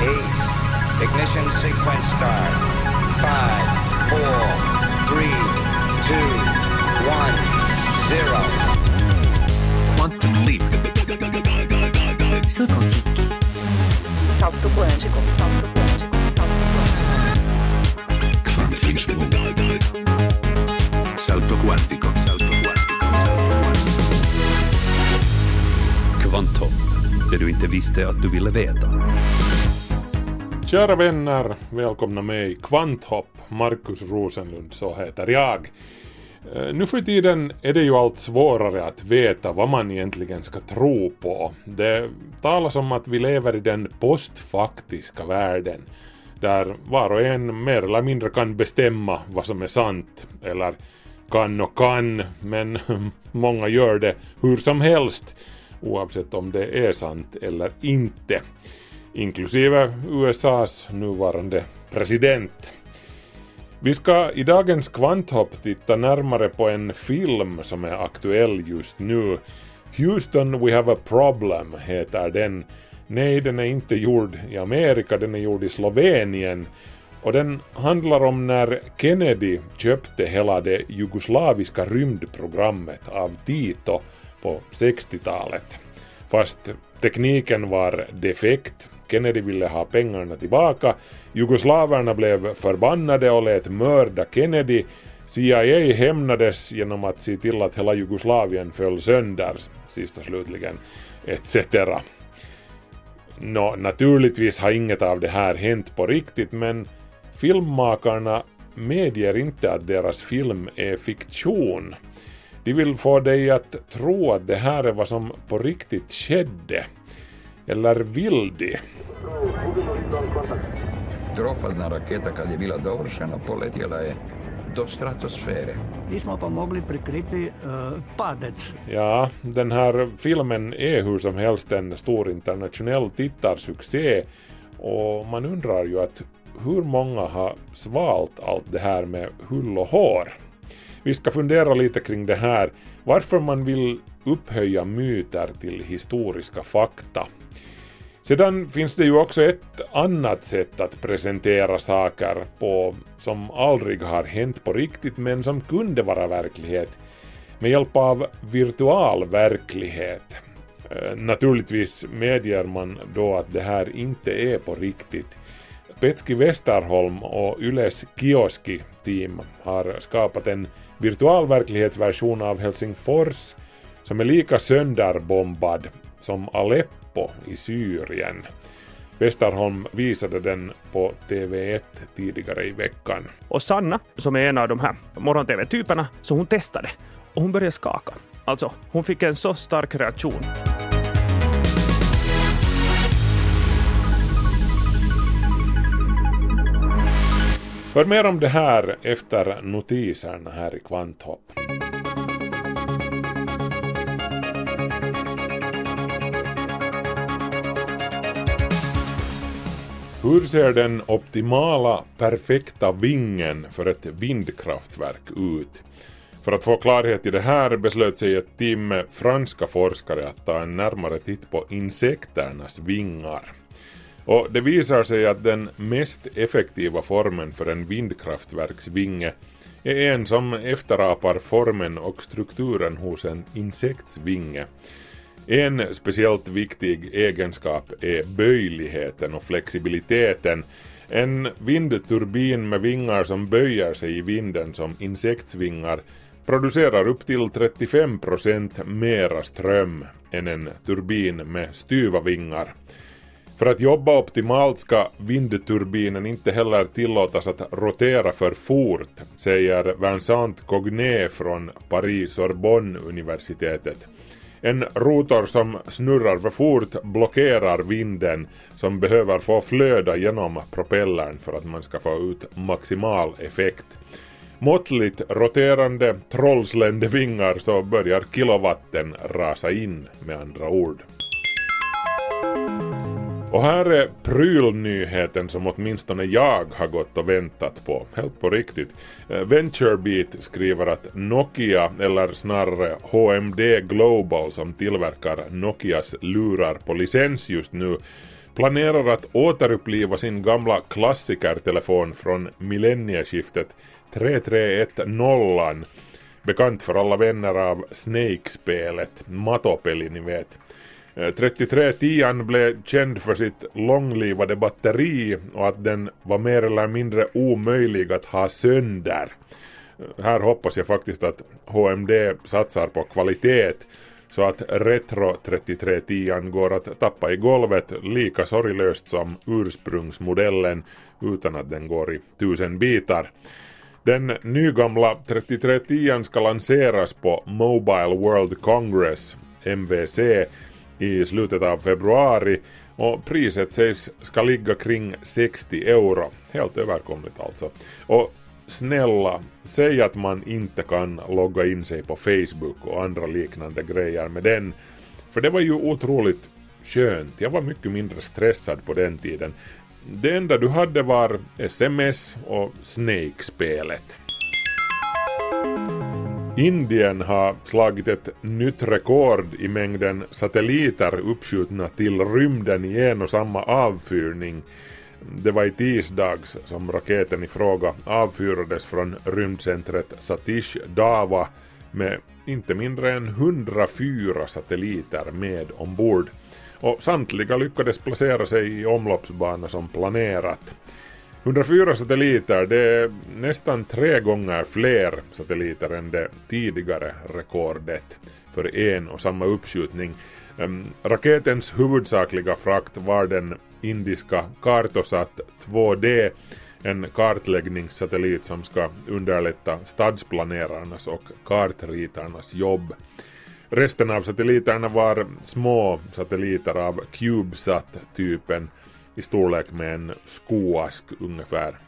eight. Ignition sequence start. Five, four, three, two, one, zero. Quantum leap. Saut quantique. Salto quântico, salto quântico, salto quântico. Quantum Salto quantico. Salto quantico. Salto quantico. Kvanthopp, det du inte visste att du ville veta. Kära vänner, välkomna med i Kvanthopp. Markus Rosenlund, så heter jag. Eh, nu för tiden är det ju allt svårare att veta vad man egentligen ska tro på. Det talas om att vi lever i den postfaktiska världen, där var och en mer eller mindre kan bestämma vad som är sant, eller kan och kan, men många gör det hur som helst, oavsett om det är sant eller inte inklusive USAs nuvarande president. Vi ska i dagens kvanthopp titta närmare på en film som är aktuell just nu. Houston We Have A Problem heter den. Nej, den är inte gjord i Amerika, den är gjord i Slovenien. Och den handlar om när Kennedy köpte hela det jugoslaviska rymdprogrammet av Tito på 60-talet. Fast tekniken var defekt, Kennedy ville ha pengarna tillbaka, jugoslaverna blev förbannade och lät mörda Kennedy, CIA hämnades genom att se till att hela Jugoslavien föll sönder, sist och slutligen, etc. Nå, naturligtvis har inget av det här hänt på riktigt, men filmmakarna medger inte att deras film är fiktion. De vill få dig att tro att det här är vad som på riktigt skedde. Eller vill de? Trofazna raketa kad je bila dovršena poletjela je do stratosfere. Mi smo pa mogli prikriti eh, padec. Ja, den här filmen är hur som helst en stor internationell tittarsuccé och man undrar ju att hur många har svalt allt det här med hull och hår? Vi ska fundera lite kring det här, varför man vill upphöja myter till historiska fakta. Sedan finns det ju också ett annat sätt att presentera saker på som aldrig har hänt på riktigt men som kunde vara verklighet med hjälp av virtual verklighet. Eh, naturligtvis medger man då att det här inte är på riktigt. Petski Westerholm och Yles Kioski-team har skapat en virtual verklighetsversion av Helsingfors som är lika sönderbombad som Aleppo i Syrien. Westerholm visade den på TV1 tidigare i veckan. Och Sanna, som är en av de här morgon-tv-typerna, så hon testade och hon började skaka. Alltså, hon fick en så stark reaktion. Hör mer om det här efter notiserna här i Kvanthopp. Hur ser den optimala, perfekta vingen för ett vindkraftverk ut? För att få klarhet i det här beslöt sig ett team franska forskare att ta en närmare titt på insekternas vingar. Och det visar sig att den mest effektiva formen för en vindkraftverksvinge är en som efterapar formen och strukturen hos en insektsvinge. En speciellt viktig egenskap är böjligheten och flexibiliteten. En vindturbin med vingar som böjer sig i vinden som insektsvingar producerar upp till 35% mera ström än en turbin med styva vingar. För att jobba optimalt ska vindturbinen inte heller tillåtas att rotera för fort, säger Vincent Cogné från Paris-Sorbonne-universitetet. En rotor som snurrar för fort blockerar vinden som behöver få flöda genom propellern för att man ska få ut maximal effekt. Måttligt roterande trollsländevingar så börjar kilowatten rasa in med andra ord. Och här är prylnyheten som åtminstone jag har gått och väntat på, helt på riktigt. Eh, VentureBeat skriver att Nokia, eller snarare HMD Global som tillverkar Nokias lurar på licens just nu, planerar att återuppliva sin gamla klassikertelefon från millennieskiftet 3310 bekant för alla vänner av Snake-spelet, Matopeli ni vet. Eh, 3310 blev känd för sitt långlivade batteri och att den var mer eller mindre omöjlig att ha sönder. Eh, här hoppas jag faktiskt att HMD satsar på kvalitet så att Retro 3310 går att tappa i golvet lika sorglöst som ursprungsmodellen utan att den går i tusen bitar. Den nygamla 3310 ska lanseras på Mobile World Congress, MVC, i slutet av februari och priset sägs ska ligga kring 60 euro. Helt överkomligt alltså. Och snälla, säg att man inte kan logga in sig på Facebook och andra liknande grejer med den. För det var ju otroligt skönt. Jag var mycket mindre stressad på den tiden. Det enda du hade var sms och Snake-spelet. Indien har slagit ett nytt rekord i mängden satelliter uppskjutna till rymden i en och samma avfyrning. Det var i tisdags som raketen i fråga avfyrades från rymdcentret Satish-Dava med inte mindre än 104 satelliter med ombord. Och samtliga lyckades placera sig i omloppsbana som planerat. 104 satelliter, det är nästan tre gånger fler satelliter än det tidigare rekordet för en och samma uppskjutning. Raketens huvudsakliga frakt var den indiska Cartosat 2D, en kartläggningssatellit som ska underlätta stadsplanerarnas och kartritarnas jobb. Resten av satelliterna var små satelliter av CubeSat-typen i storlek med en skoask ungefär.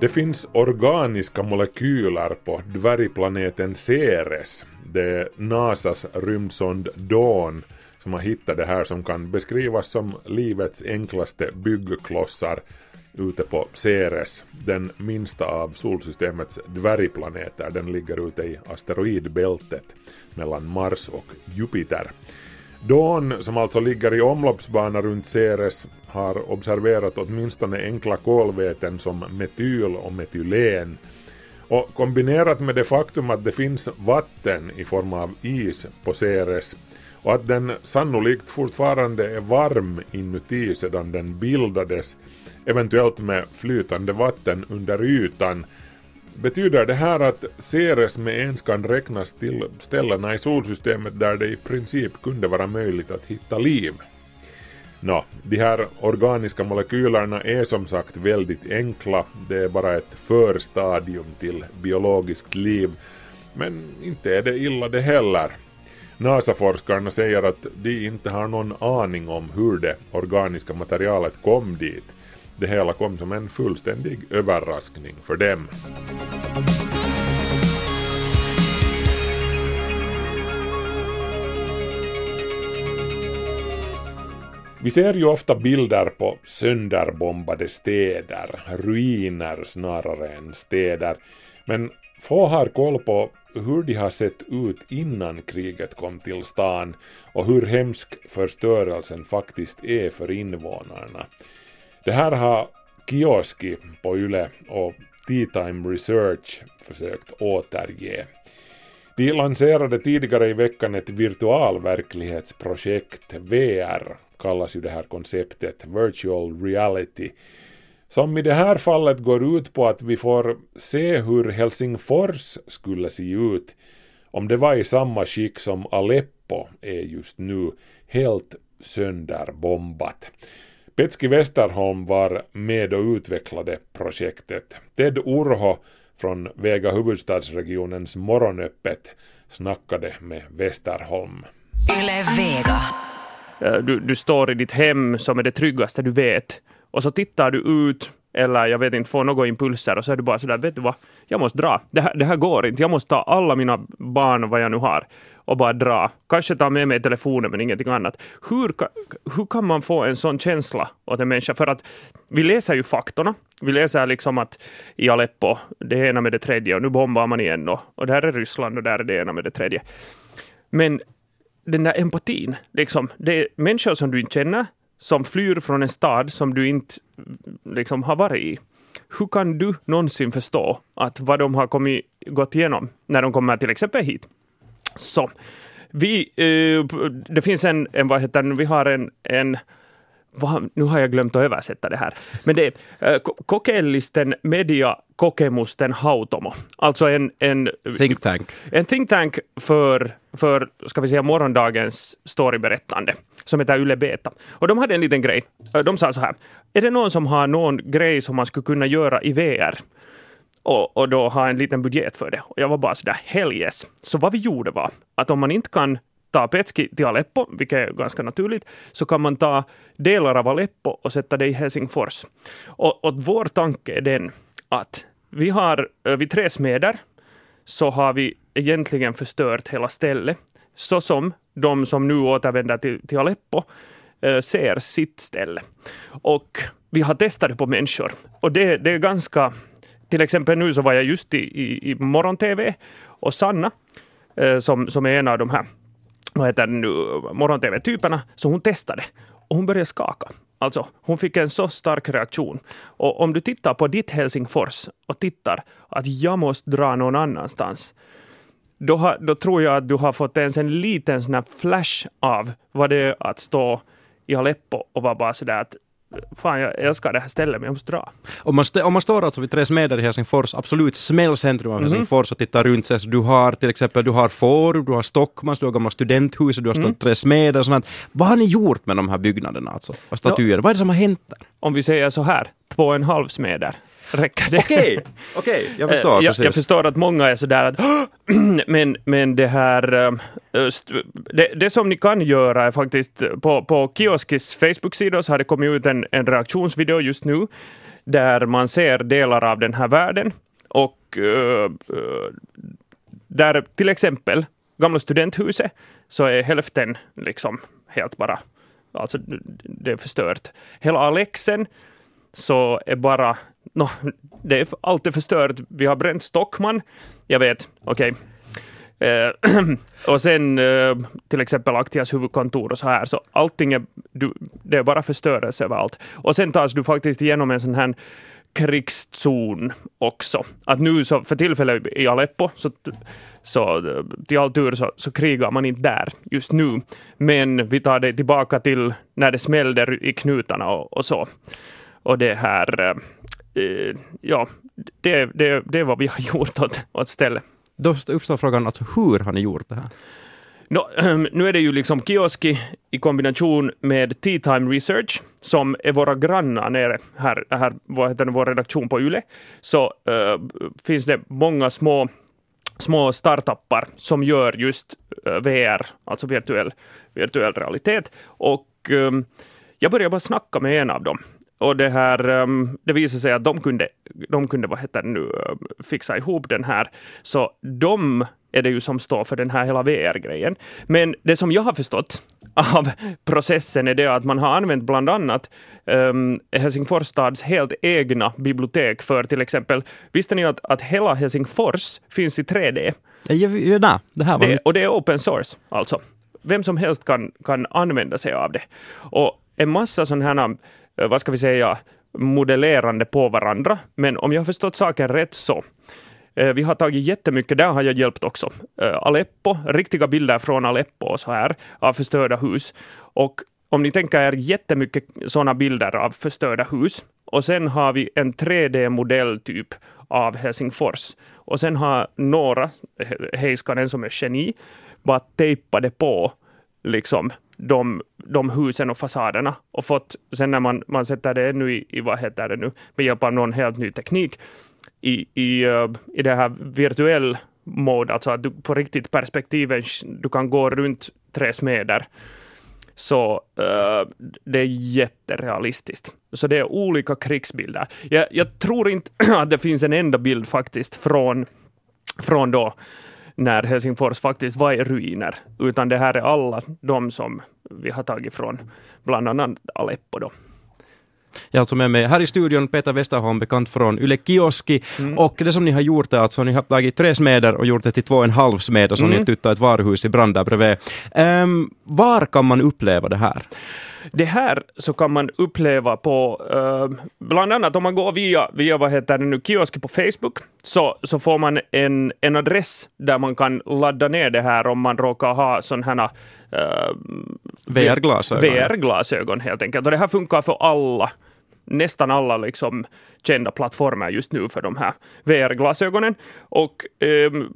Det finns organiska molekyler på dvärgplaneten Ceres. Det är NASAs rymdsond Dawn som har hittat det här som kan beskrivas som livets enklaste byggklossar ute på Ceres, den minsta av solsystemets dvärgplaneter. Den ligger ute i asteroidbältet mellan Mars och Jupiter. Dawn, som alltså ligger i omloppsbana runt Ceres, har observerat åtminstone enkla kolväten som metyl och metylen. Och kombinerat med det faktum att det finns vatten i form av is på Ceres och att den sannolikt fortfarande är varm inuti sedan den bildades, eventuellt med flytande vatten under ytan, betyder det här att Ceres med ens kan räknas till ställena i solsystemet där det i princip kunde vara möjligt att hitta liv. Nå, de här organiska molekylerna är som sagt väldigt enkla, det är bara ett förstadium till biologiskt liv, men inte är det illa det heller. NASA-forskarna säger att de inte har någon aning om hur det organiska materialet kom dit. Det hela kom som en fullständig överraskning för dem. Vi ser ju ofta bilder på sönderbombade städer, ruiner snarare än städer, men få har koll på hur de har sett ut innan kriget kom till stan och hur hemsk förstörelsen faktiskt är för invånarna. Det här har Kioski på Yle och Tea Time Research försökt återge. De lanserade tidigare i veckan ett virtualverklighetsprojekt, VR kallas ju det här konceptet, Virtual Reality, som i det här fallet går ut på att vi får se hur Helsingfors skulle se ut om det var i samma skick som Aleppo är just nu, helt sönderbombat. Petski Westerholm var med och utvecklade projektet. Ted Urho från Vega huvudstadsregionens Morgonöppet snackade med Westerholm. Yle Vega. Eh, Du, du står i ditt hem som är det tryggaste du vet. Och så tittar du ut, eller jag vet inte, får några impulser och så är du bara sådär, vet du vad, jag måste dra. Det här, det här går inte. Jag måste ta alla mina barn vad jag nu har och bara dra. Kanske ta med mig telefonen men ingenting annat. Hur, hur kan man få en sån känsla åt en människa? För att vi läser ju faktorna. Vi läser liksom att i Aleppo, det ena med det tredje och nu bombar man igen och, och där är Ryssland och där är det ena med det tredje. Men den där empatin. Liksom, det är människor som du inte känner, som flyr från en stad som du inte liksom, har varit i. Hur kan du någonsin förstå att vad de har kommit, gått igenom när de kommer till exempel hit? Så, vi, eh, det finns en, en, vad heter vi har en, en vad, nu har jag glömt att översätta det här. Men det är äh, kokeellisten media kokemusten hautomo. Alltså en, en Think tank. en think tank för, för ska vi säga, morgondagens storyberättande som heter Yle Beta. Och de hade en liten grej. De sa så här, är det någon som har någon grej som man skulle kunna göra i VR? Och, och då ha en liten budget för det. Och jag var bara sådär, hell yes. Så vad vi gjorde var att om man inte kan ta Petski till Aleppo, vilket är ganska naturligt, så kan man ta delar av Aleppo och sätta det i Helsingfors. Och, och vår tanke är den att vi har, eh, vid tre smeder, så har vi egentligen förstört hela stället, så som de som nu återvänder till, till Aleppo eh, ser sitt ställe. Och vi har testat det på människor. Och det, det är ganska... Till exempel nu så var jag just i, i, i morgon-tv och Sanna, eh, som, som är en av de här vad heter det nu, morgon-tv-typerna, så hon testade och hon började skaka. Alltså, hon fick en så stark reaktion. Och om du tittar på ditt Helsingfors och tittar att jag måste dra någon annanstans, då, har, då tror jag att du har fått ens en liten sån här flash av vad det är att stå i Aleppo och vara bara sådär att fan, jag älskar det här stället, men jag måste dra. Om man, st- om man står alltså vid Tre Smeder i Helsingfors, absolut smällcentrum av Mhm. Helsingfors och tittar runt sig, så du har till exempel du har Forum, du har Stockmans, du har gamla studenthuset, du har Mm. stått Tre Smeder och sånt. Vad har ni gjort med de här byggnaderna alltså? Och statyer? Vad är det som har hänt där? Om vi säger så här, två och en halv smeder. Räcker det? Okej, okej, jag förstår Eh, jag, precis. jag förstår att många är sådär att men, men det här... eh, st- Det, det som ni kan göra är faktiskt på, på Kioskis Facebook-sida så har det kommit ut en, en reaktionsvideo just nu där man ser delar av den här världen och eh, eh, där till exempel gamla studenthuset så är hälften liksom helt bara, alltså det är förstört. Hela Alexen så är bara, no, det är allt är förstört. Vi har bränt Stockman, jag vet, okej. Eh, och sen eh, till exempel Aktias huvudkontor och så här, så allting är, du, det är bara förstörelse överallt. Och sen tas du faktiskt igenom en sån här krigszon också. Att nu så för tillfället i Aleppo, så, så eh, till all tur så, så krigar man inte där just nu. Men vi tar det tillbaka till när det smällde i knutarna och, och så. Och det här, eh, eh, ja, det, det, det är vad vi har gjort åt, åt stället. Då uppstår frågan, alltså hur har ni gjort det här? Nå, nu är det ju liksom Kioski i kombination med Tea Time Research som är våra grannar nere här, här vad heter det, vår redaktion på Yle. Så äh, finns det många små, små startuppar som gör just äh, VR, alltså virtuell, virtuell realitet. Och ähm, jag började bara snacka med en av dem. Och det här, um, det visade sig att de kunde, de kunde vad heter nu, uh, fixa ihop den här. Så de är det ju som står för den här hela VR-grejen. Men det som jag har förstått av processen är det att man har använt bland annat um, Helsingfors stads helt egna bibliotek för till exempel, visste ni att, att hela Helsingfors finns i 3D? Ja, ja, det här var Det, och det är open source, alltså. Vem som helst kan, kan använda sig av det. Och en massa sådana här, Eh, vad ska vi säga, modellerande på varandra. Men om jag har förstått saken rätt så eh, vi har tagit jättemycket, där har jag hjälpt också. Eh, Aleppo, riktiga bilder från Aleppo och så här, av förstörda hus. Och om ni tänker er jättemycket sådana bilder av förstörda hus. Och sen har vi en 3D-modell typ av Helsingfors. Och sen har några, Heiskanen som är geni, bara tejpade på liksom de, de husen och fasaderna och fått, sen när man, man sätter det ännu i, i, vad heter det nu, med hjälp av någon helt ny teknik, i, i, eh, i det här virtuell mode, alltså att du på riktigt perspektiven, du kan gå runt tre smeder, så uh, det är jätterealistiskt. Så det är olika krigsbilder. Jag, jag tror inte att det finns en enda bild faktiskt från, från då när Helsingfors faktiskt var i ruiner, utan det här är alla de som vi har tagit från bland annat Aleppo då. Jag är alltså med mig här i studion Peter Westerholm, bekant från Yle Kioski. Och det som ni har gjort är alltså ni har tagit tre smeder och gjort det till två och en halv smed och så har ni tuttat ett varuhus i brand där bredvid. Ehm, var kan man uppleva det här? Det här så kan man uppleva på, eh, bland annat om man går via, via vad heter det nu, kioski på Facebook, så, så får man en, en adress där man kan ladda ner det här om man råkar ha sådana här eh, VR-glasögon. VR-glasögon helt enkelt. Och det här funkar för alla nästan alla liksom kända plattformar just nu för de här VR-glasögonen. Och ehm,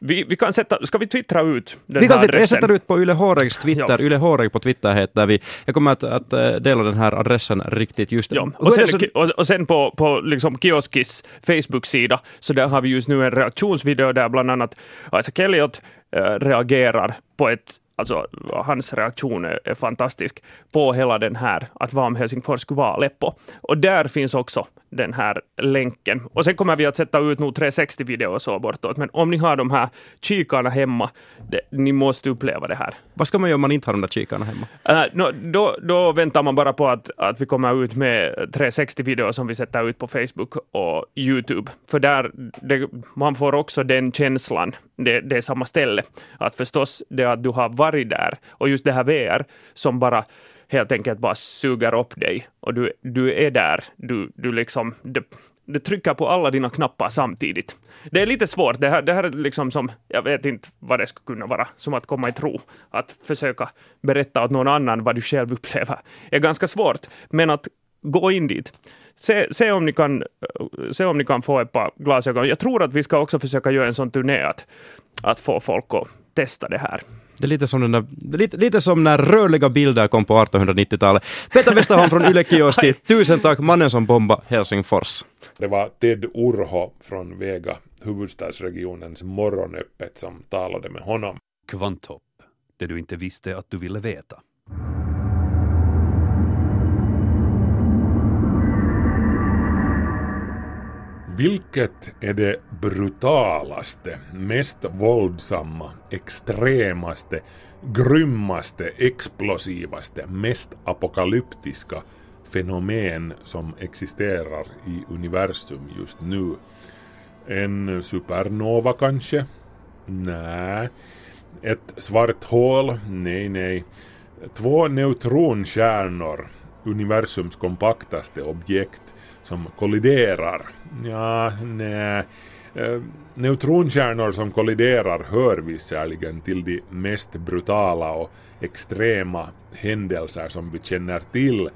vi, vi kan sätta, ska vi twittra ut den Vi kan här jag adressen? sätter ut på Yle Håregs Twitter, Ja. Yle Håreg på Twitter heter vi. Jag kommer att, att eh, dela den här adressen riktigt just Ja. Och sen, så- och, och sen på, på liksom Kioskis Facebook-sida, så där har vi just nu en reaktionsvideo där bland annat Isaac Elliot äh, reagerar på ett Alltså, hans reaktion är, är fantastisk på hela den här, att vad om Helsingfors skulle vara Aleppo. Och där finns också den här länken. Och sen kommer vi att sätta ut nog 360-videor och så bortåt. Men om ni har de här kikarna hemma, det, ni måste uppleva det här. Vad ska man göra om man inte har de där kikarna hemma? Uh, no, då, då väntar man bara på att, att vi kommer ut med 360-videor som vi sätter ut på Facebook och YouTube. För där, det, man får också den känslan, det, det är samma ställe, att förstås det att du har varit där och just det här VR som bara helt enkelt bara suger upp dig och du, du är där, du, du liksom, det, det trycker på alla dina knappar samtidigt. Det är lite svårt, det här, det här är liksom som, jag vet inte vad det skulle kunna vara, som att komma i tro, att försöka berätta åt någon annan vad du själv upplever, är ganska svårt, men att gå in dit. Se, se, om ni kan, se om ni kan få ett par glasögon. Jag tror att vi ska också försöka göra en sån turné att, att få folk att testa det här. Det är lite som, den där, lite, lite som när rörliga bilder kom på 1890-talet. Peter Westerholm från Yle Kioski, tusen tack mannen som bombade Helsingfors. Det var Ted Urho från Vega, huvudstadsregionens morgonöppet, som talade med honom. Kvanthopp, det du inte visste att du ville veta. Vilket är det brutalaste, mest våldsamma, extremaste, grymmaste, explosivaste, mest apokalyptiska fenomen som existerar i universum just nu? En supernova kanske? Nej. Ett svart hål? Nej, nej. Två neutronkärnor, universums kompaktaste objekt, som kolliderar? Ja, nej. Eh, Neutronkärnor som kolliderar hör visserligen till de mest brutala och extrema händelser som vi känner till.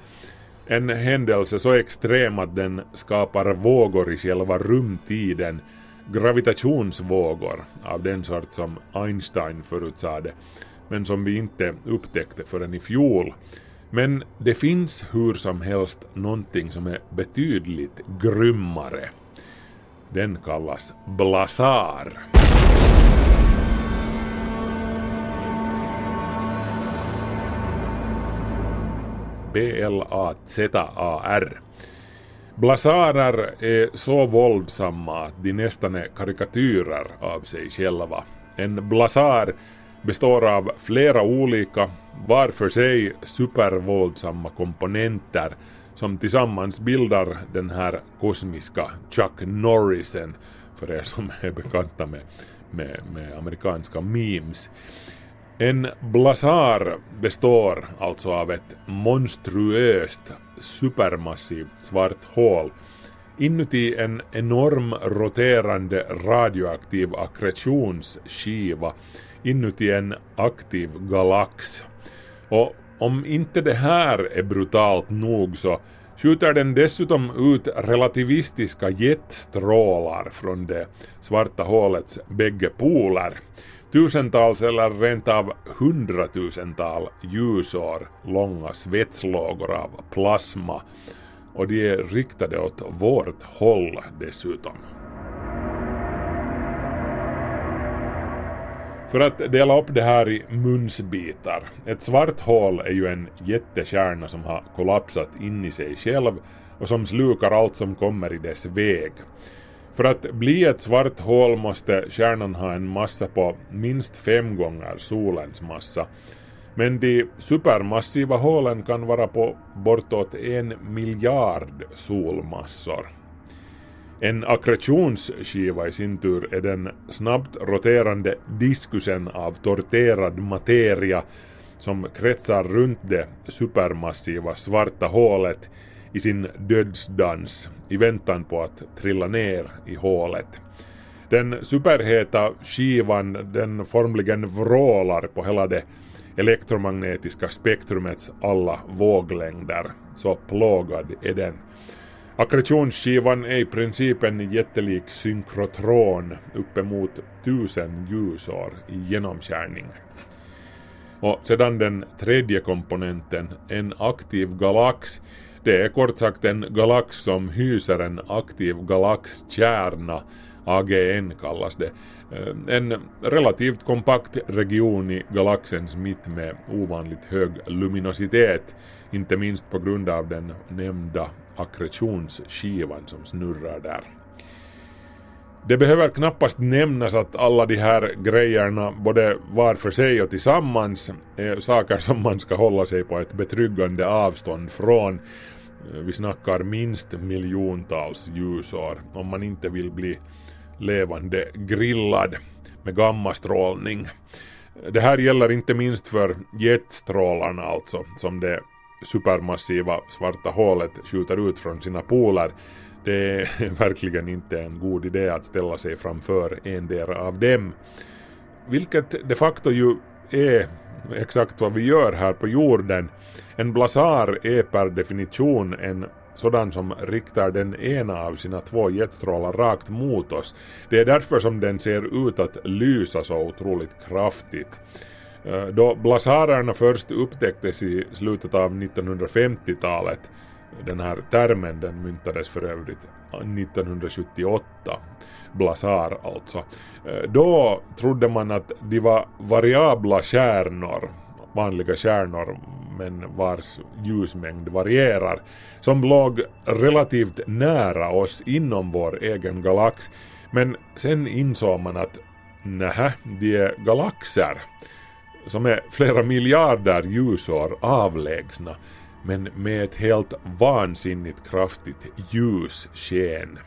En händelse så extrem att den skapar vågor i själva rumtiden, gravitationsvågor av den sort som Einstein förutsade, men som vi inte upptäckte förrän i fjol. Men det finns hur som helst någonting som är betydligt grymmare. Den kallas blasar. B-L-A-Z-A-R. Blasarer är så våldsamma att de nästan är karikatyrer av sig själva. En blasar består av flera olika, var för sig supervåldsamma komponenter som tillsammans bildar den här kosmiska Chuck Norrisen, för er som är bekanta med, med, med amerikanska memes. En blazar består alltså av ett monstruöst supermassivt svart hål inuti en enorm roterande radioaktiv akkretionsskiva inuti en aktiv galax. Och om inte det här är brutalt nog så skjuter den dessutom ut relativistiska jetstrålar från det svarta hålets bägge poler. Tusentals eller rent av hundratusental ljusår långa svetslågor av plasma och de är riktade åt vårt håll dessutom. För att dela upp det här i munsbitar. Ett svart hål är ju en jättekärna som har kollapsat in i sig själv och som slukar allt som kommer i dess väg. För att bli ett svart hål måste kärnan ha en massa på minst fem gånger solens massa. Men de supermassiva hålen kan vara på bortåt en miljard solmassor. En akkretionsskiva i sin tur är den snabbt roterande diskusen av torterad materia som kretsar runt det supermassiva svarta hålet i sin dödsdans i väntan på att trilla ner i hålet. Den superheta skivan den formligen vrålar på hela det elektromagnetiska spektrumets alla våglängder. Så plågad är den. Akkretionsskivan är i princip en jättelik synkrotron uppemot tusen ljusår i genomskärning. Och sedan den tredje komponenten, en aktiv galax, det är kort sagt en galax som hyser en aktiv galaxkärna, AGN kallas det, en relativt kompakt region i galaxens mitt med ovanligt hög luminositet, inte minst på grund av den nämnda akkretionsskivan som snurrar där. Det behöver knappast nämnas att alla de här grejerna, både var för sig och tillsammans, är saker som man ska hålla sig på ett betryggande avstånd från. Vi snackar minst miljontals ljusår om man inte vill bli levande grillad med gammastrålning. Det här gäller inte minst för jetstrålarna alltså, som det supermassiva svarta hålet skjuter ut från sina poler. Det är verkligen inte en god idé att ställa sig framför en del av dem. Vilket de facto ju är exakt vad vi gör här på jorden. En blasar är per definition en sådan som riktar den ena av sina två jetstrålar rakt mot oss. Det är därför som den ser ut att lysa så otroligt kraftigt. Eh, då blasarerna först upptäcktes i slutet av 1950-talet, den här termen den myntades för övrigt 1978, blasar alltså, eh, då trodde man att de var variabla stjärnor, vanliga stjärnor men vars ljusmängd varierar, som låg relativt nära oss inom vår egen galax. Men sen insåg man att nähä, de är galaxer som är flera miljarder ljusår avlägsna men med ett helt vansinnigt kraftigt ljussken.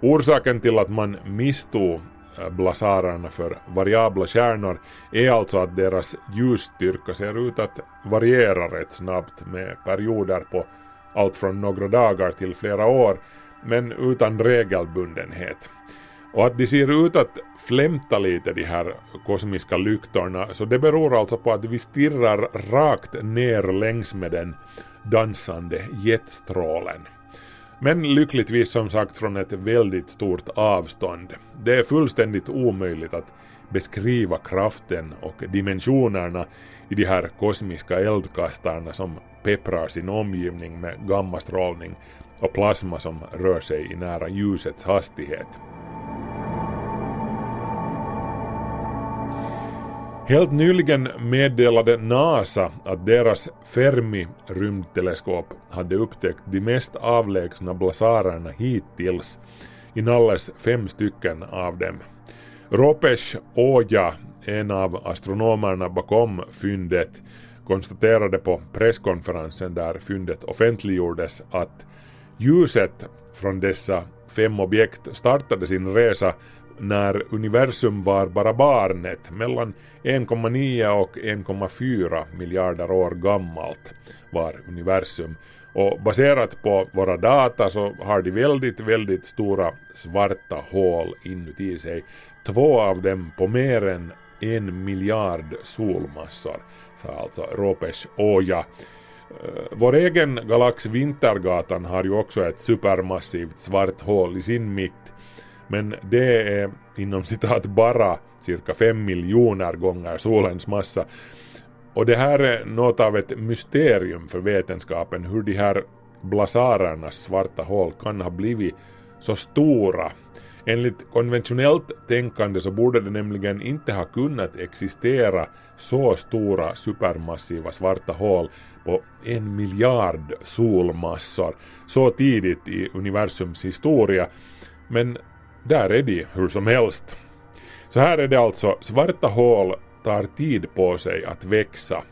Orsaken till att man misstog äh, blasarerna för variabla stjärnor är alltså att deras ljusstyrka ser ut att variera rätt snabbt med perioder på allt från några dagar till flera år, men utan regelbundenhet. Och att de ser ut att flämta lite de här kosmiska lyktorna, så det beror alltså på att vi stirrar rakt ner längs med den dansande jetstrålen. Men lyckligtvis som sagt från ett väldigt stort avstånd. Det är fullständigt omöjligt att beskriva kraften och dimensionerna i de här kosmiska eldkastarna som pepprar sin omgivning med gammastrålning och plasma som rör sig i nära ljusets hastighet. Helt nyligen meddelade NASA att deras Fermi-rymdteleskop hade upptäckt de mest avlägsna blasarerna hittills, inalles fem stycken av dem. Ropesh Oja, en av astronomerna bakom fyndet, konstaterade på presskonferensen där fyndet offentliggjordes att ljuset från dessa fem objekt startade sin resa när universum var bara barnet, mellan 1,9 och 1,4 miljarder år gammalt var universum. Och baserat på våra data så har de väldigt, väldigt stora svarta hål inuti sig. Två av dem på mer än en miljard solmassor, sa alltså Ropesh Oja. Eh, vår egen galax Vintergatan har ju också ett supermassivt svart hål i sin mitt men det är inom citat bara cirka 5 miljoner gånger solens massa. Och det här är något av ett mysterium för vetenskapen hur de här blasarernas svarta hål kan ha blivit så stora. Enligt konventionellt tänkande så borde det nämligen inte ha kunnat existera så stora supermassiva svarta hål på en miljard solmassor så tidigt i universums historia. Men där är de hur som helst. Så här är det alltså, svarta hål tar tid på sig att växa.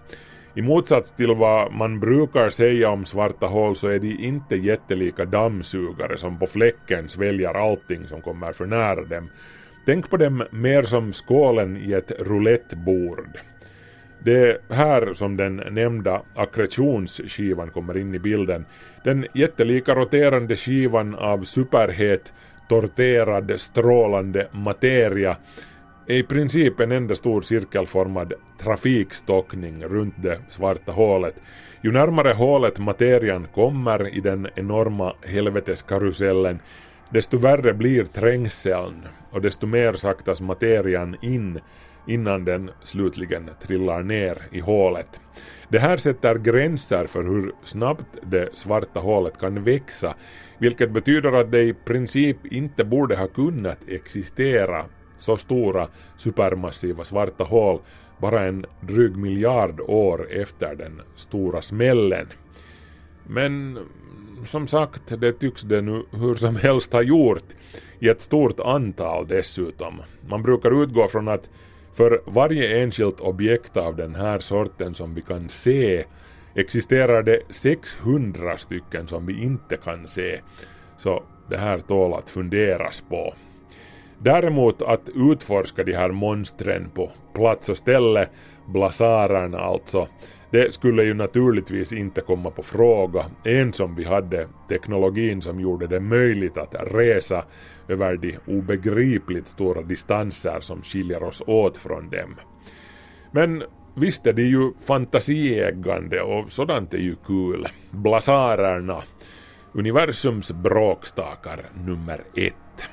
I motsats till vad man brukar säga om svarta hål så är de inte jättelika dammsugare som på fläcken sväljer allting som kommer för nära dem. Tänk på dem mer som skålen i ett roulettebord. Det är här som den nämnda akkretionsskivan kommer in i bilden. Den jättelika roterande skivan av superhet, torterad, strålande materia är i princip en enda stor cirkelformad trafikstockning runt det svarta hålet. Ju närmare hålet materian kommer i den enorma helveteskarusellen, desto värre blir trängseln och desto mer saktas materian in innan den slutligen trillar ner i hålet. Det här sätter gränser för hur snabbt det svarta hålet kan växa, vilket betyder att det i princip inte borde ha kunnat existera så stora supermassiva svarta hål bara en dryg miljard år efter den stora smällen. Men som sagt, det tycks det nu hur som helst ha gjort i ett stort antal dessutom. Man brukar utgå från att för varje enskilt objekt av den här sorten som vi kan se existerar det 600 stycken som vi inte kan se. Så det här tål att funderas på. Däremot att utforska de här monstren på plats och ställe, blasarerna alltså, det skulle ju naturligtvis inte komma på fråga ens om vi hade teknologin som gjorde det möjligt att resa över de obegripligt stora distanser som skiljer oss åt från dem. Men visst är det ju fantasieggande och sådant är ju kul. Blasarerna, universums bråkstakar nummer ett.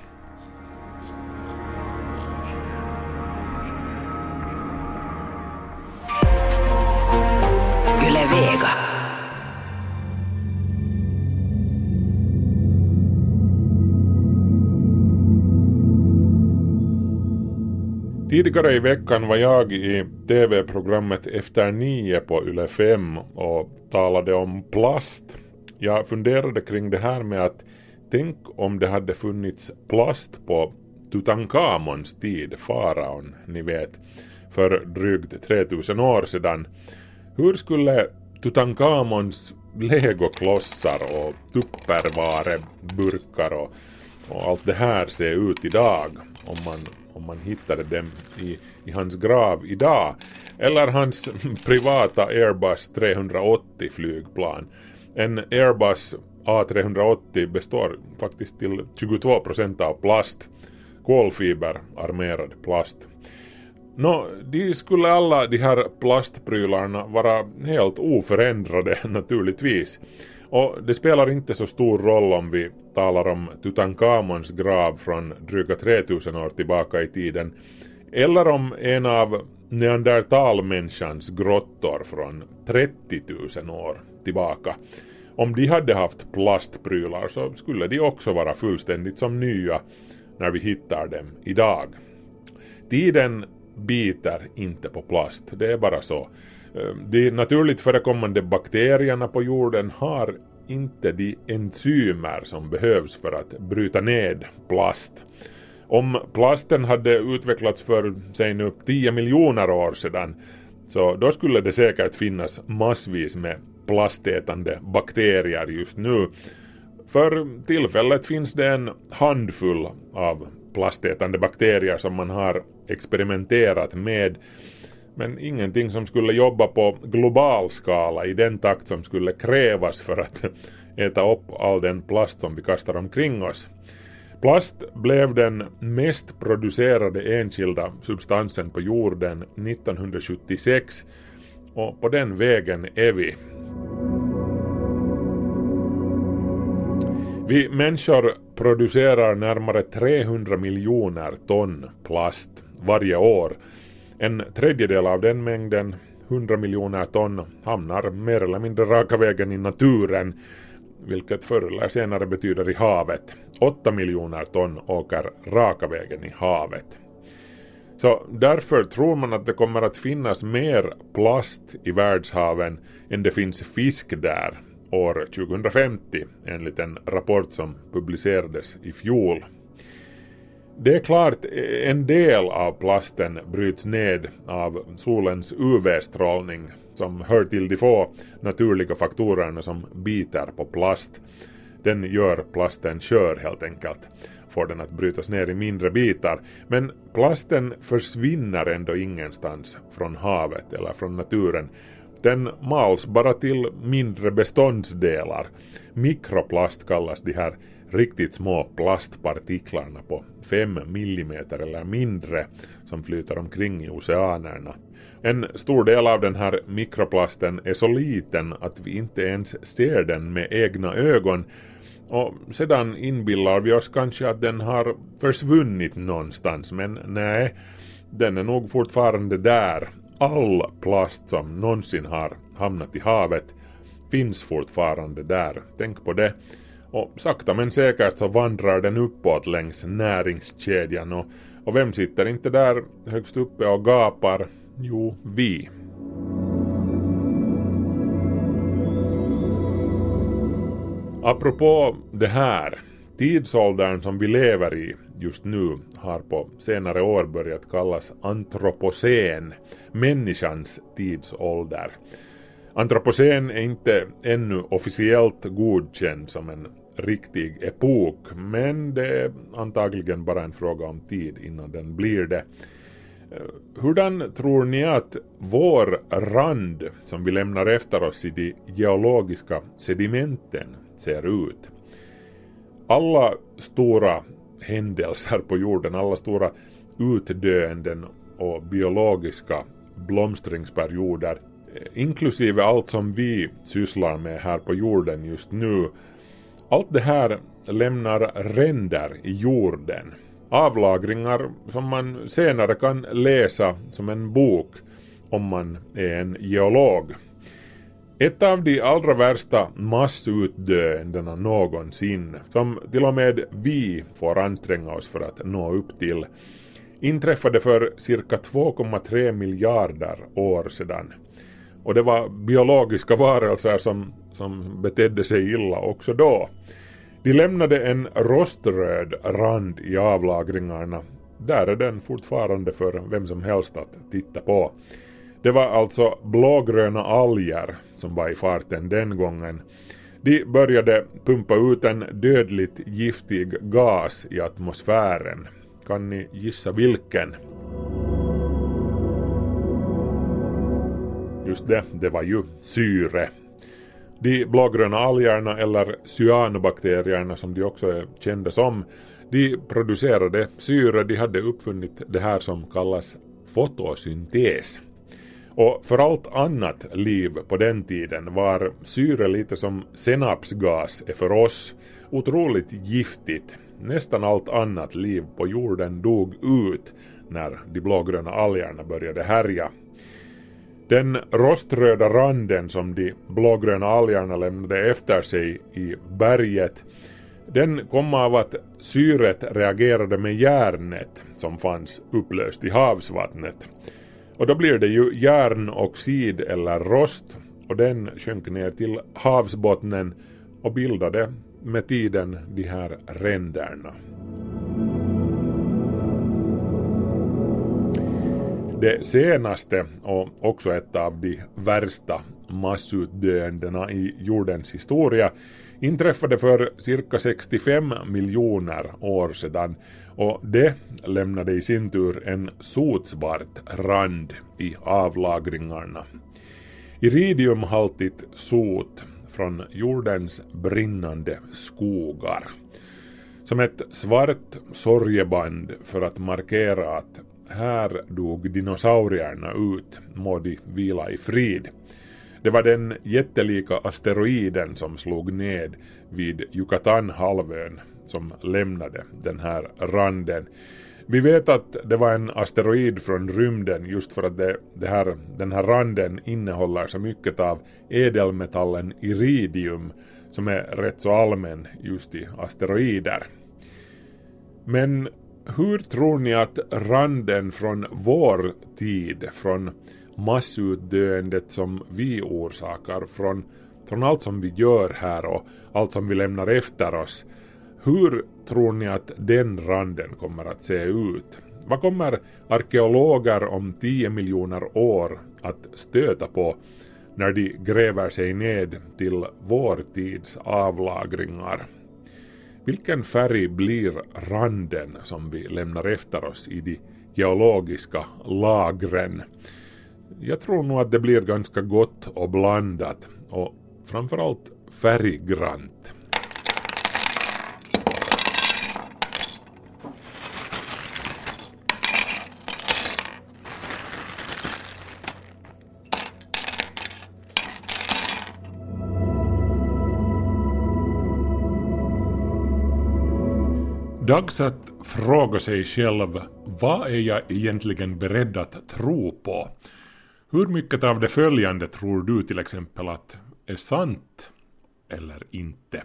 Tidigare i veckan var jag i TV-programmet Efter nio på Yle 5 och talade om plast. Jag funderade kring det här med att tänk om det hade funnits plast på Tutankhamons tid, faraon, ni vet, för drygt 3000 år sedan. Hur skulle Tutankhamons legoklossar och tupperwareburkar och, och allt det här se ut idag om man, om man hittade dem i, i hans grav idag? Eller hans privata Airbus 380 flygplan. En Airbus A380 består faktiskt till 22% av plast, kolfiberarmerad plast. Nå, de skulle alla de här plastprylarna vara helt oförändrade naturligtvis. Och det spelar inte så stor roll om vi talar om Tutankhamons grav från dryga 3000 år tillbaka i tiden, eller om en av neandertalmänniskans grottor från 30 000 år tillbaka. Om de hade haft plastprylar så skulle de också vara fullständigt som nya när vi hittar dem idag. Tiden biter inte på plast, det är bara så. Ehm, de naturligt förekommande bakterierna på jorden har inte de enzymer som behövs för att bryta ned plast. Om plasten hade utvecklats för, säg nu, 10 miljoner år sedan, så då skulle det säkert finnas massvis med plastätande bakterier just nu. För tillfället finns det en handfull av plastätande bakterier som man har experimenterat med men ingenting som skulle jobba på global skala i den takt som skulle krävas för att äta upp all den plast som vi kastar omkring oss. Plast blev den mest producerade enskilda substansen på jorden 1976 och på den vägen är vi. Vi människor producerar närmare 300 miljoner ton plast varje år. En tredjedel av den mängden, 100 miljoner ton, hamnar mer eller mindre raka vägen i naturen, vilket förr eller senare betyder i havet. 8 miljoner ton åker raka vägen i havet. Så därför tror man att det kommer att finnas mer plast i världshaven än det finns fisk där år 2050 enligt en rapport som publicerades i fjol. Det är klart en del av plasten bryts ned av solens UV-strålning som hör till de få naturliga faktorerna som biter på plast. Den gör plasten skör helt enkelt, får den att brytas ner i mindre bitar. Men plasten försvinner ändå ingenstans från havet eller från naturen. Den mals bara till mindre beståndsdelar. Mikroplast kallas de här riktigt små plastpartiklarna på 5 millimeter eller mindre som flyter omkring i oceanerna. En stor del av den här mikroplasten är så liten att vi inte ens ser den med egna ögon och sedan inbillar vi oss kanske att den har försvunnit någonstans men nej, den är nog fortfarande där. All plast som någonsin har hamnat i havet finns fortfarande där. Tänk på det. Och sakta men säkert så vandrar den uppåt längs näringskedjan och, och vem sitter inte där högst uppe och gapar? Jo, vi. Apropå det här, tidsåldern som vi lever i just nu har på senare år börjat kallas antropocen, människans tidsålder. Antropocen är inte ännu officiellt godkänd som en riktig epok, men det är antagligen bara en fråga om tid innan den blir det. Eh, hurdan tror ni att vår rand som vi lämnar efter oss i de geologiska sedimenten ser ut? Alla stora händelser på jorden, alla stora utdöenden och biologiska blomstringsperioder, eh, inklusive allt som vi sysslar med här på jorden just nu, allt det här lämnar ränder i jorden avlagringar som man senare kan läsa som en bok om man är en geolog. Ett av de allra värsta massutdöendena någonsin, som till och med vi får anstränga oss för att nå upp till, inträffade för cirka 2,3 miljarder år sedan. Och det var biologiska varelser som, som betedde sig illa också då. De lämnade en roströd rand i avlagringarna. Där är den fortfarande för vem som helst att titta på. Det var alltså blågröna alger som var i farten den gången. De började pumpa ut en dödligt giftig gas i atmosfären. Kan ni gissa vilken? Just det, det var ju syre. De blågröna algerna eller cyanobakterierna som de också är kända som, de producerade syre, de hade uppfunnit det här som kallas fotosyntes. Och för allt annat liv på den tiden var syre lite som senapsgas är för oss, otroligt giftigt. Nästan allt annat liv på jorden dog ut när de blågröna algerna började härja den roströda randen som de blågröna algerna lämnade efter sig i berget den kom av att syret reagerade med järnet som fanns upplöst i havsvattnet. Och då blir det ju järnoxid eller rost och den sjönk ner till havsbottnen och bildade med tiden de här ränderna. Det senaste och också ett av de värsta massutdöendena i jordens historia inträffade för cirka 65 miljoner år sedan och det lämnade i sin tur en sotsvart rand i avlagringarna. Iridiumhaltigt sot från jordens brinnande skogar. Som ett svart sorgeband för att markera att här dog dinosaurierna ut, må de vila i frid. Det var den jättelika asteroiden som slog ned vid Yucatanhalvön som lämnade den här randen. Vi vet att det var en asteroid från rymden just för att det, det här, den här randen innehåller så mycket av ädelmetallen iridium som är rätt så allmän just i asteroider. Men hur tror ni att randen från vår tid, från massutdöendet som vi orsakar, från, från allt som vi gör här och allt som vi lämnar efter oss, Hur tror ni att den randen kommer att se ut? Vad kommer arkeologer om 10 miljoner år att stöta på när de gräver sig ned till vår tids avlagringar? Vilken färg blir randen som vi lämnar efter oss i de geologiska lagren? Jag tror nog att det blir ganska gott och blandat och framförallt färggrant. Dags att fråga sig själv vad är jag egentligen beredd att tro på? Hur mycket av det följande tror du till exempel att är sant eller inte?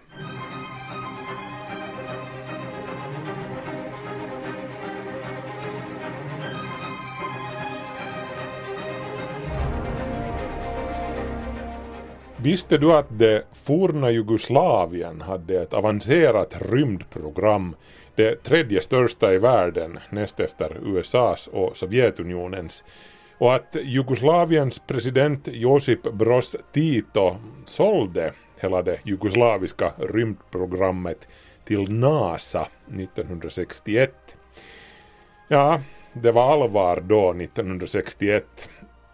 Visste du att det forna Jugoslavien hade ett avancerat rymdprogram, det tredje största i världen näst efter USAs och Sovjetunionens, och att Jugoslaviens president Josip Broz Tito sålde hela det jugoslaviska rymdprogrammet till NASA 1961. Ja, det var allvar då 1961.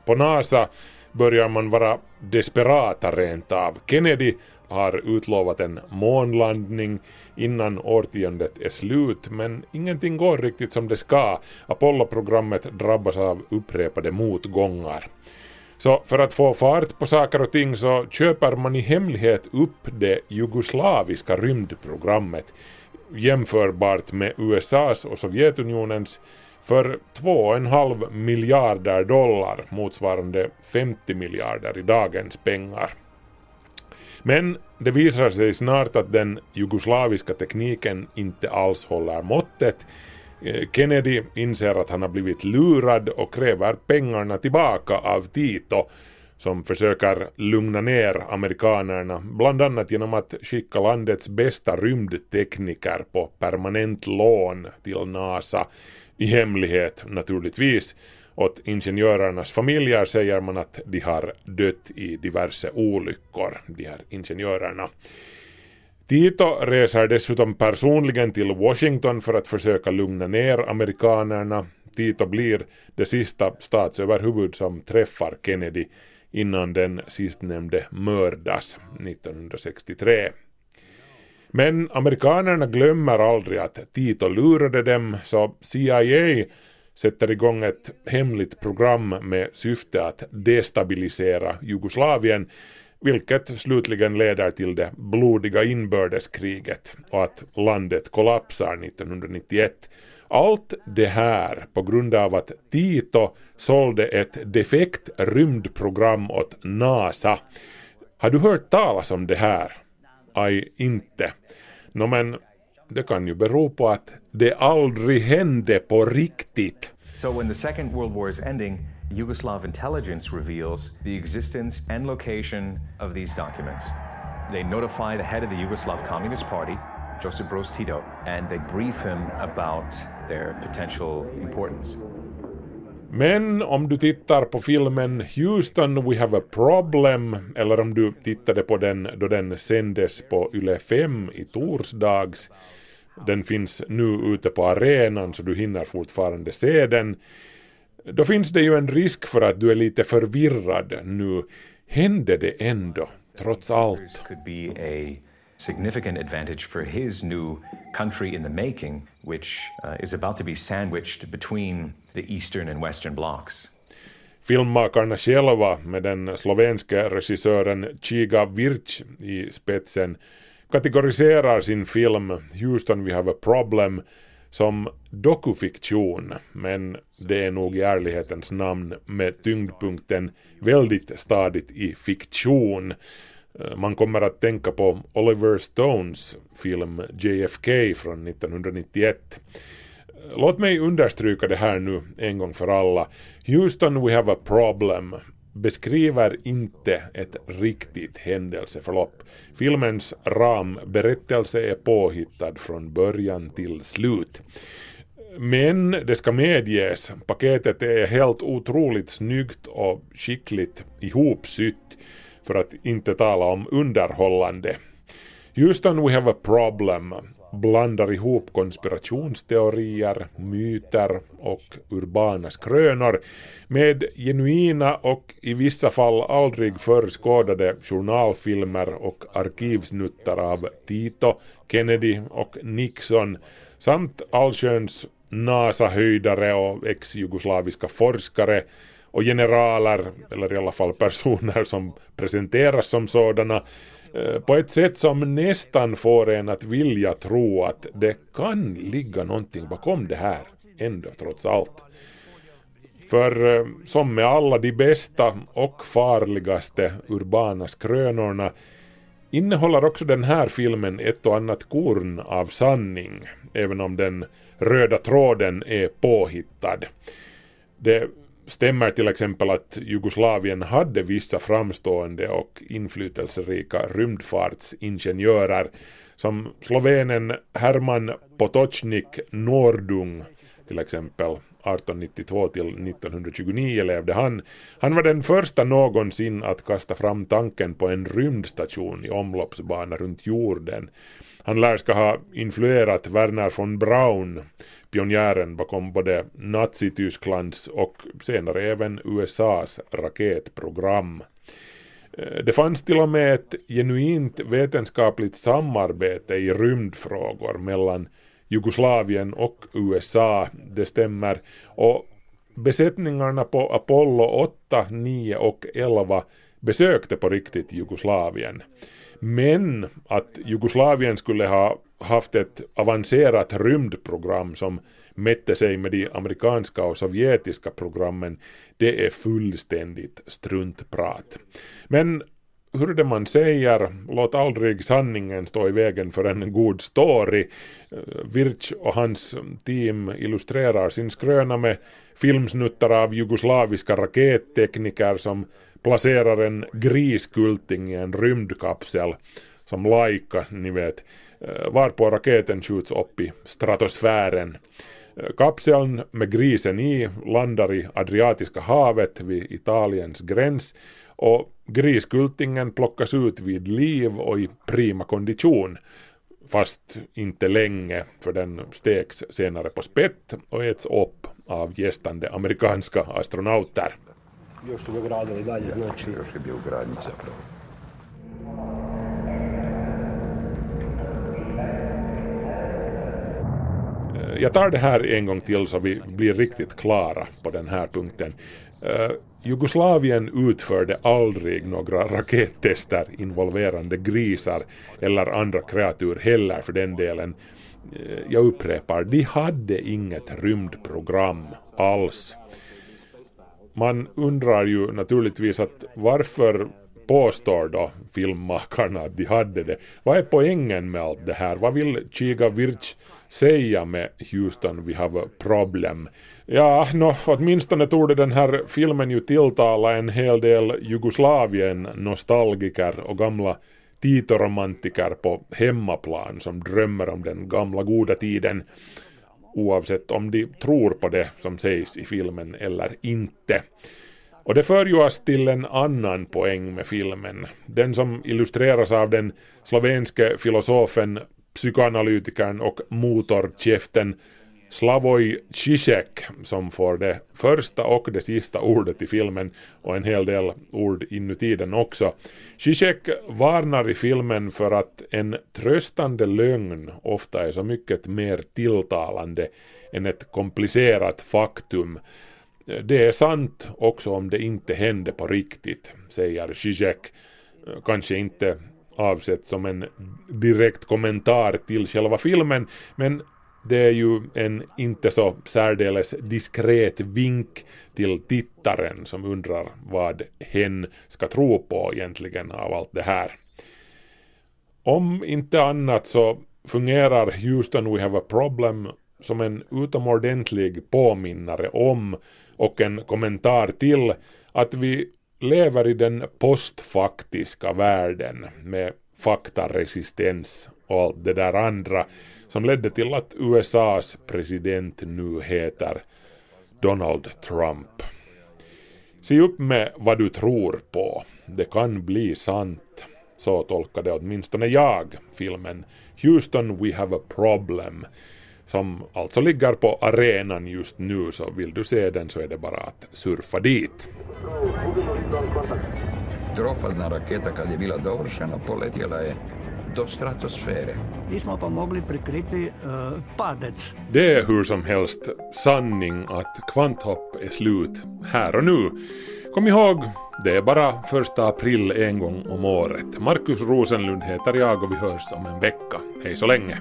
På NASA börjar man vara desperata rent av. Kennedy har utlovat en månlandning innan årtiondet är slut men ingenting går riktigt som det ska. Apollo-programmet drabbas av upprepade motgångar. Så för att få fart på saker och ting så köper man i hemlighet upp det jugoslaviska rymdprogrammet jämförbart med USAs och Sovjetunionens för 2,5 miljarder dollar motsvarande 50 miljarder i dagens pengar. Men det visar sig snart att den jugoslaviska tekniken inte alls håller måttet. Eh, Kennedy inser att han har blivit lurad och kräver pengarna tillbaka av Tito som försöker lugna ner amerikanerna, bland annat genom att skicka landets bästa rymdtekniker på permanent lån till NASA i hemlighet naturligtvis. Åt ingenjörernas familjer säger man att de har dött i diverse olyckor, de här ingenjörerna. Tito reser dessutom personligen till Washington för att försöka lugna ner amerikanerna. Tito blir det sista statsöverhuvud som träffar Kennedy innan den sistnämnde mördas 1963. Men amerikanerna glömmer aldrig att Tito lurade dem så CIA sätter igång ett hemligt program med syfte att destabilisera Jugoslavien vilket slutligen leder till det blodiga inbördeskriget och att landet kollapsar 1991. Allt det här på grund av att Tito sålde ett defekt rymdprogram åt NASA. Har du hört talas om det här? Aj, inte. Nå men det kan ju bero på att det aldrig hände på riktigt. So when the Second World War is ending, Yugoslav intelligence reveals the existence and location of these documents. They notify the head of the Yugoslav Communist Party, Josip Broz Tito, and they brief him about their potential importance. Men om du tittar på filmen Houston We Have A Problem eller om du tittade på den då den sändes på Yle 5 i torsdags den finns nu ute på arenan så du hinner fortfarande se den då finns det ju en risk för att du är lite förvirrad nu. Hände det ändå, trots allt? Significant advantage for his new country in the making, which uh, is about to be sandwiched between the eastern and western blocks. Filmmakarna själva med den slovenske regissören Chiga Virch i spetsen kategoriserar sin film Houston We Have A Problem som dokufiktion, men det är nog i ärlighetens namn med tyngdpunkten väldigt stadigt i fiktion. Eh, man kommer att tänka på Oliver Stones film JFK från 1991. Eh, låt mig understryka det här nu en gång för alla. Houston We Have A Problem beskriver inte ett riktigt händelseförlopp. Filmens ramberättelse är påhittad från början till slut. Men det ska medges, paketet är helt otroligt snyggt och skickligt ihopsytt för att inte tala om underhållande. Houston We Have a Problem. Blandar ihop konspirationsteorier, myter och urbana skrönor med genuina och i vissa fall aldrig förskådade journalfilmer och arkivsnuttar av Tito, Kennedy och Nixon samt allsköns NASA-höjdare och ex-jugoslaviska forskare och generaler, eller i alla fall personer som presenteras som sådana, Eh, på ett sätt som nästan får en att vilja tro att det kan ligga någonting bakom det här ändå trots allt. För eh, som med alla de bästa och farligaste urbana skrönorna innehåller också den här filmen ett och annat korn av sanning, även om den röda tråden är påhittad. Det stämmer till exempel att Jugoslavien hade vissa framstående och inflytelserika rymdfartsingenjörer som slovenen Herman Potocnik Nordung till exempel 1892 till 1929 levde han. Han var den första någonsin att kasta fram tanken på en rymdstation i omloppsbana runt jorden. Han lär ska ha influerat Werner von Braun, pionjären bakom både Nazitysklands och senare även USAs raketprogram. Eh, det fanns till och med ett genuint vetenskapligt samarbete i rymdfrågor mellan Jugoslavien och USA, det stämmer. Och besättningarna på Apollo 8, 9 och 11 besökte på riktigt Jugoslavien. Men att Jugoslavien skulle ha haft ett avancerat rymdprogram som mätte sig med de amerikanska och sovjetiska programmen, det är fullständigt struntprat. Men hur det man säger, låt aldrig sanningen stå i vägen för en god story. Virch och hans team illustrerar sin skröna med filmsnuttar av jugoslaviska rakettekniker som placerar en griskulting i en rymdkapsel som Laika, ni vet, varpå raketen skjuts upp i stratosfären. Kapseln med grisen i landar i Adriatiska havet vid Italiens gräns och griskultingen plockas ut vid liv och i prima kondition fast inte länge för den steks senare på spett och äts upp av gästande amerikanska astronauter. Još su ga gradili dalje, znači... Još je bio u gradnji zapravo. Jag tar det här en gång till så vi blir riktigt klara på den här punkten. Uh, Jugoslavien utförde aldrig några rakettester involverande grisar eller andra kreatur heller för den delen. Uh, jag upprepar, de hade inget rymdprogram alls. Man undrar ju naturligtvis att varför påstår då filmmakarna att de hade det? Vad är poängen med allt det här? Vad vill Chiga Virch säga med Houston We have a problem? Ja, no, åtminstone torde den här filmen ju tilltala en hel del Jugoslavien-nostalgiker och gamla Tito-romantiker på hemmaplan som drömmer om den gamla goda tiden oavsett om de tror på det som sägs i filmen eller inte. Och det för ju oss till en annan poäng med filmen, den som illustreras av den slovenske filosofen, psykoanalytikern och motorkäften Slavoj Zizek som får det första och det sista ordet i filmen och en hel del ord inuti den också. Zizek varnar i filmen för att en tröstande lögn ofta är så mycket mer tilltalande än ett komplicerat faktum. Det är sant också om det inte hände på riktigt, säger Zizek. Kanske inte avsett som en direkt kommentar till själva filmen, men det är ju en inte så särdeles diskret vink till tittaren som undrar vad hen ska tro på egentligen av allt det här. Om inte annat så fungerar Houston We Have a Problem som en utomordentlig påminnare om och en kommentar till att vi lever i den postfaktiska världen med faktaresistens och allt det där andra som ledde till att USAs president nu heter Donald Trump. Se upp med vad du tror på. Det kan bli sant. Så tolkade åtminstone jag filmen Houston We Have a Problem som alltså ligger på arenan just nu så vill du se den så är det bara att surfa dit. Trofazna raketa kad je bila dovršena poletjela je do stratosfere. Mi smo pomogli prikriti uh, padec. Det är hur som helst sanning att kvanthopp är slut här och nu. Kom ihåg, det är bara första april en gång om året. Markus Rosenlund heter jag och vi hörs om en vecka. Hej så länge!